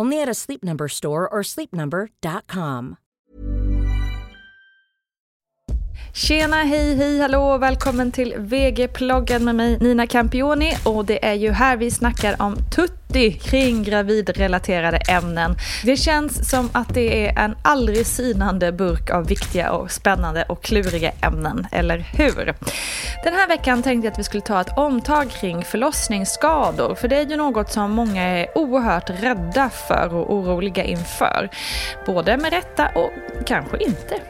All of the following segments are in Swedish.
Only at a Sleep Number store or sleepnumber.com. Tjena, hej, hej, hallå, välkommen till VG-ploggen med mig Nina Campioni och det är ju här vi snackar om tutt tutti kring gravidrelaterade ämnen. Det känns som att det är en aldrig sinande burk av viktiga och spännande och kluriga ämnen, eller hur? Den här veckan tänkte jag att vi skulle ta ett omtag kring förlossningsskador, för det är ju något som många är oerhört rädda för och oroliga inför. Både med rätta och kanske inte.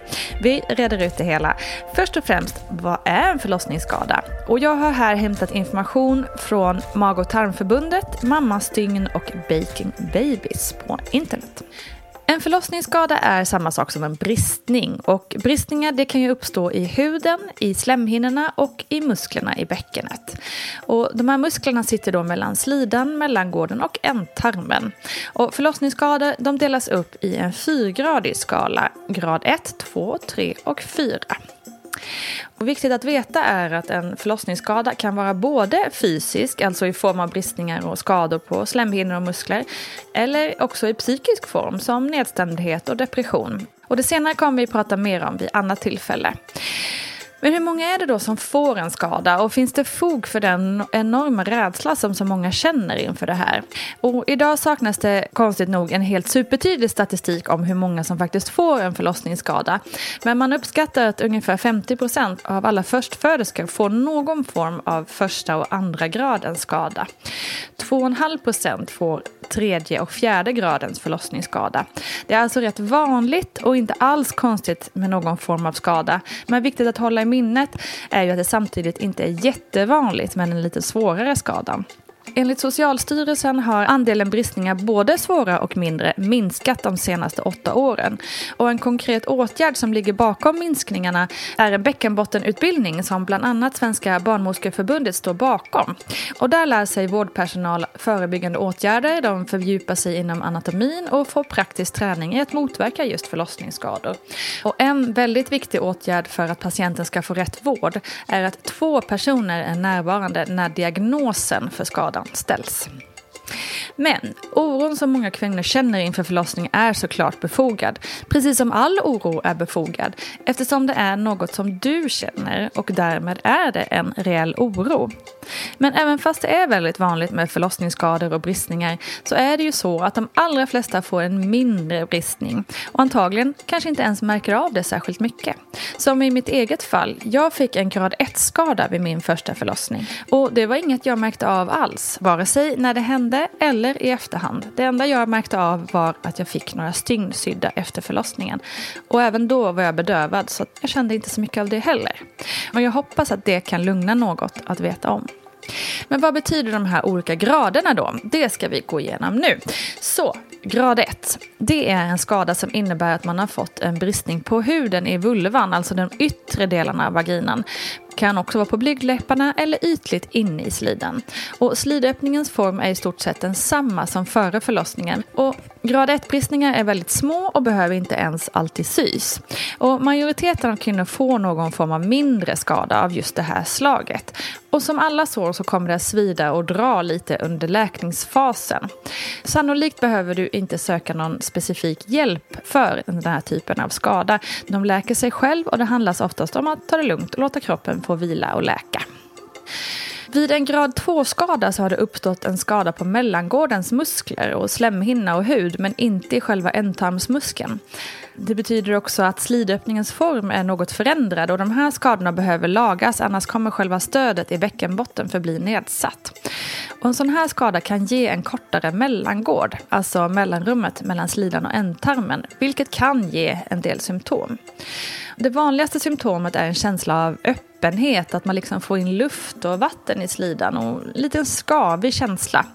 Vi reder ut det hela. Först och främst, vad är en förlossningsskada? Och jag har här hämtat information från Mag och tarmförbundet, stygn och Baking Babies på internet. En förlossningsskada är samma sak som en bristning och bristningar det kan ju uppstå i huden, i slemhinnorna och i musklerna i bäckenet. Och de här musklerna sitter då mellan slidan, mellangården och ändtarmen. Och förlossningsskador de delas upp i en fyrgradig skala, grad 1, 2, 3 och 4. Och viktigt att veta är att en förlossningsskada kan vara både fysisk, alltså i form av bristningar och skador på slemhinnor och muskler, eller också i psykisk form som nedstämdhet och depression. Och det senare kommer vi prata mer om vid annat tillfälle. Men hur många är det då som får en skada och finns det fog för den enorma rädsla som så många känner inför det här? Och idag saknas det konstigt nog en helt supertydlig statistik om hur många som faktiskt får en förlossningsskada. Men man uppskattar att ungefär 50 procent av alla förstföderskor får någon form av första och andra gradens skada. 2,5 procent får tredje och fjärde gradens förlossningsskada. Det är alltså rätt vanligt och inte alls konstigt med någon form av skada. Men viktigt att hålla i minnet är ju att det samtidigt inte är jättevanligt med en lite svårare skada. Enligt Socialstyrelsen har andelen bristningar både svåra och mindre minskat de senaste åtta åren. Och en konkret åtgärd som ligger bakom minskningarna är en bäckenbottenutbildning som bland annat Svenska barnmorskeförbundet står bakom. Och där lär sig vårdpersonal förebyggande åtgärder, de fördjupar sig inom anatomin och får praktisk träning i att motverka just förlossningsskador. Och en väldigt viktig åtgärd för att patienten ska få rätt vård är att två personer är närvarande när diagnosen för skadan ställs. Men oron som många kvinnor känner inför förlossning är såklart befogad. Precis som all oro är befogad eftersom det är något som du känner och därmed är det en reell oro. Men även fast det är väldigt vanligt med förlossningsskador och bristningar så är det ju så att de allra flesta får en mindre bristning och antagligen kanske inte ens märker av det särskilt mycket. Som i mitt eget fall, jag fick en grad 1-skada vid min första förlossning och det var inget jag märkte av alls, vare sig när det hände eller i efterhand. Det enda jag märkte av var att jag fick några stygn sydda efter förlossningen och även då var jag bedövad så jag kände inte så mycket av det heller. Och jag hoppas att det kan lugna något att veta om. Men vad betyder de här olika graderna då? Det ska vi gå igenom nu. Så, grad 1. Det är en skada som innebär att man har fått en bristning på huden i vulvan, alltså de yttre delarna av vaginan. Kan också vara på blygdläpparna eller ytligt inne i sliden. Och slidöppningens form är i stort sett densamma som före förlossningen. Och grad 1-bristningar är väldigt små och behöver inte ens alltid sys. Och majoriteten av kvinnor får någon form av mindre skada av just det här slaget. Och som alla sår så kommer det att svida och dra lite under läkningsfasen. Sannolikt behöver du inte söka någon specifik hjälp för den här typen av skada. De läker sig själv och det handlar oftast om att ta det lugnt och låta kroppen få vila och läka. Vid en grad 2-skada så har det uppstått en skada på mellangårdens muskler och slemhinna och hud men inte i själva ändtarmsmuskeln. Det betyder också att slidöppningens form är något förändrad och de här skadorna behöver lagas annars kommer själva stödet i bäckenbotten förbli nedsatt. Och en sån här skada kan ge en kortare mellangård, alltså mellanrummet mellan slidan och ändtarmen, vilket kan ge en del symptom. Det vanligaste symptomet är en känsla av öppenhet, att man liksom får in luft och vatten i slidan och en liten skavig känsla.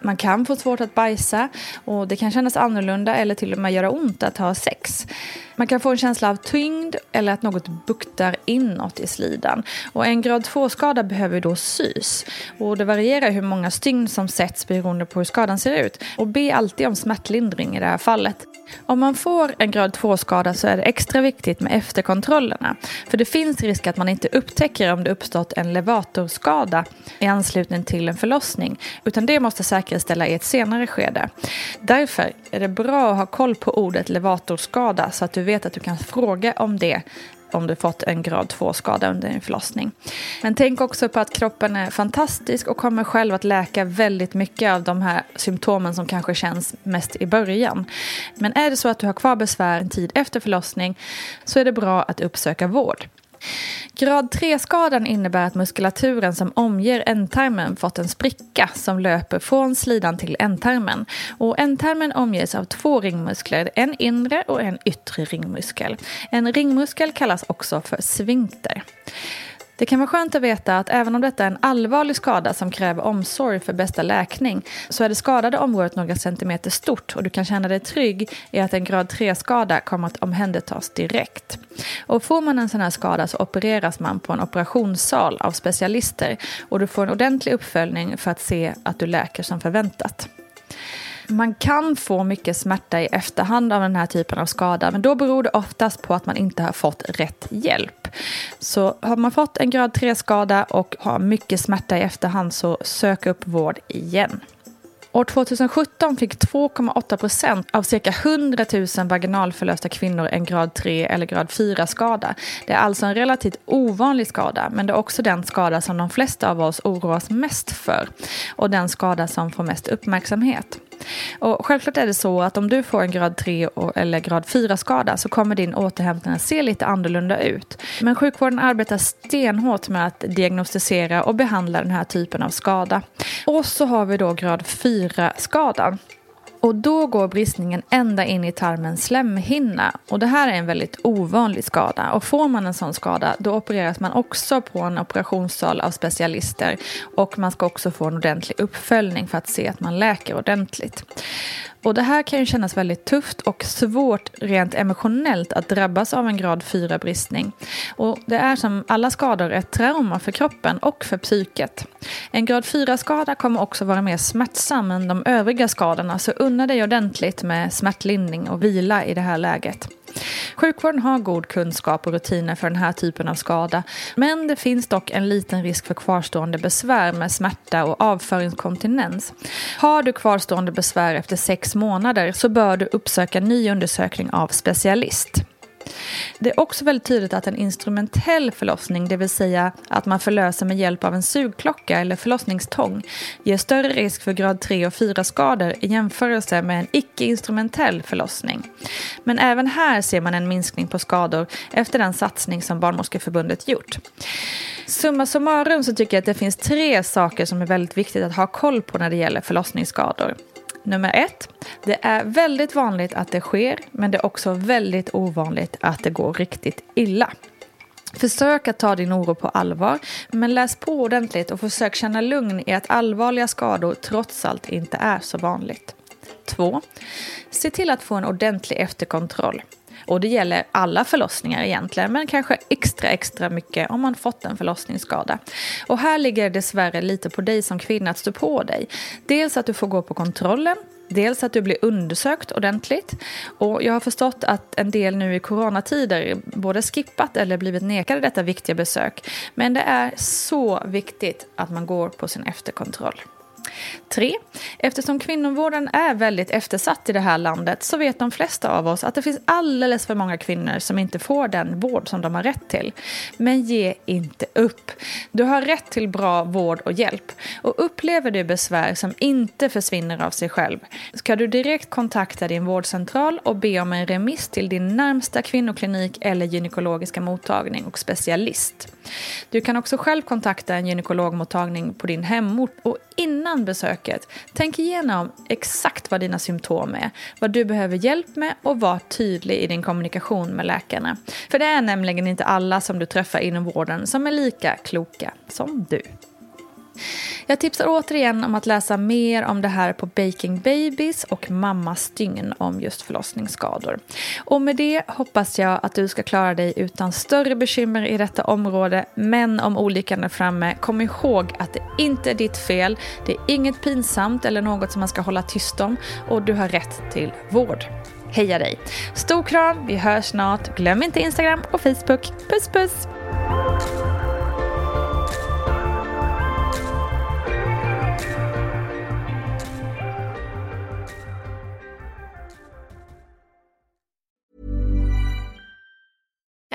Man kan få svårt att bajsa och det kan kännas annorlunda eller till och med göra ont att ha sex. Man kan få en känsla av tyngd eller att något buktar inåt i slidan. Och en grad 2-skada behöver då sys. Och det varierar hur många stygn som sätts beroende på hur skadan ser ut. Och be alltid om smärtlindring i det här fallet. Om man får en grad 2-skada så är det extra viktigt med efterkontrollerna. För det finns risk att man inte upptäcker om det uppstått en levatorskada i anslutning till en förlossning. Utan det måste säkerställa i ett senare skede. Därför är det bra att ha koll på ordet levatorskada så att du vet att du kan fråga om det om du fått en grad 2-skada under din förlossning. Men tänk också på att kroppen är fantastisk och kommer själv att läka väldigt mycket av de här symptomen som kanske känns mest i början. Men är det så att du har kvar besvär en tid efter förlossning så är det bra att uppsöka vård. Grad 3-skadan innebär att muskulaturen som omger ändtarmen fått en spricka som löper från slidan till ändtarmen. Och ändtarmen omges av två ringmuskler, en inre och en yttre ringmuskel. En ringmuskel kallas också för svinkter. Det kan vara skönt att veta att även om detta är en allvarlig skada som kräver omsorg för bästa läkning så är det skadade området några centimeter stort och du kan känna dig trygg i att en grad 3-skada kommer att omhändertas direkt. Och får man en sån här skada så opereras man på en operationssal av specialister och du får en ordentlig uppföljning för att se att du läker som förväntat. Man kan få mycket smärta i efterhand av den här typen av skada men då beror det oftast på att man inte har fått rätt hjälp. Så har man fått en grad 3-skada och har mycket smärta i efterhand så sök upp vård igen. År 2017 fick 2,8 procent av cirka 100 000 vaginalförlösta kvinnor en grad 3 eller grad 4-skada. Det är alltså en relativt ovanlig skada, men det är också den skada som de flesta av oss oroas mest för och den skada som får mest uppmärksamhet. Och självklart är det så att om du får en grad 3 eller grad 4-skada så kommer din återhämtning se lite annorlunda ut. Men sjukvården arbetar stenhårt med att diagnostisera och behandla den här typen av skada. Och så har vi då grad 4-skadan. Och då går bristningen ända in i tarmens slemhinna. Och det här är en väldigt ovanlig skada. Och får man en sån skada då opereras man också på en operationssal av specialister. Och man ska också få en ordentlig uppföljning för att se att man läker ordentligt. Och det här kan ju kännas väldigt tufft och svårt rent emotionellt att drabbas av en grad 4-bristning. Och det är som alla skador ett trauma för kroppen och för psyket. En grad 4-skada kommer också vara mer smärtsam än de övriga skadorna så unna dig ordentligt med smärtlindring och vila i det här läget. Sjukvården har god kunskap och rutiner för den här typen av skada men det finns dock en liten risk för kvarstående besvär med smärta och avföringskontinens. Har du kvarstående besvär efter sex månader så bör du uppsöka ny undersökning av specialist. Det är också väldigt tydligt att en instrumentell förlossning, det vill säga att man förlöser med hjälp av en sugklocka eller förlossningstång, ger större risk för grad 3 och 4 skador i jämförelse med en icke-instrumentell förlossning. Men även här ser man en minskning på skador efter den satsning som Barnmorskeförbundet gjort. Summa summarum så tycker jag att det finns tre saker som är väldigt viktigt att ha koll på när det gäller förlossningsskador. Nummer ett, det är väldigt vanligt att det sker, men det är också väldigt ovanligt att det går riktigt illa. Försök att ta din oro på allvar, men läs på ordentligt och försök känna lugn i att allvarliga skador trots allt inte är så vanligt. 2. Se till att få en ordentlig efterkontroll. Och det gäller alla förlossningar egentligen, men kanske extra extra mycket om man fått en förlossningsskada. Och här ligger det dessvärre lite på dig som kvinna att stå på dig. Dels att du får gå på kontrollen, Dels att du blir undersökt ordentligt. Och jag har förstått att en del nu i coronatider både skippat eller blivit nekade detta viktiga besök. Men det är så viktigt att man går på sin efterkontroll. 3. Eftersom kvinnovården är väldigt eftersatt i det här landet så vet de flesta av oss att det finns alldeles för många kvinnor som inte får den vård som de har rätt till. Men ge inte upp. Du har rätt till bra vård och hjälp. Och upplever du besvär som inte försvinner av sig själv ska du direkt kontakta din vårdcentral och be om en remiss till din närmsta kvinnoklinik eller gynekologiska mottagning och specialist. Du kan också själv kontakta en gynekologmottagning på din hemort och innan besöket, tänk igenom exakt vad dina symptom är, vad du behöver hjälp med och var tydlig i din kommunikation med läkarna. För det är nämligen inte alla som du träffar inom vården som är lika kloka som du. Jag tipsar återigen om att läsa mer om det här på Baking Babies och Mammas dygn om just förlossningsskador. Och med det hoppas jag att du ska klara dig utan större bekymmer i detta område. Men om olyckan är framme, kom ihåg att det inte är ditt fel. Det är inget pinsamt eller något som man ska hålla tyst om och du har rätt till vård. Heja dig! Stor kram, vi hörs snart. Glöm inte Instagram och Facebook. Puss puss!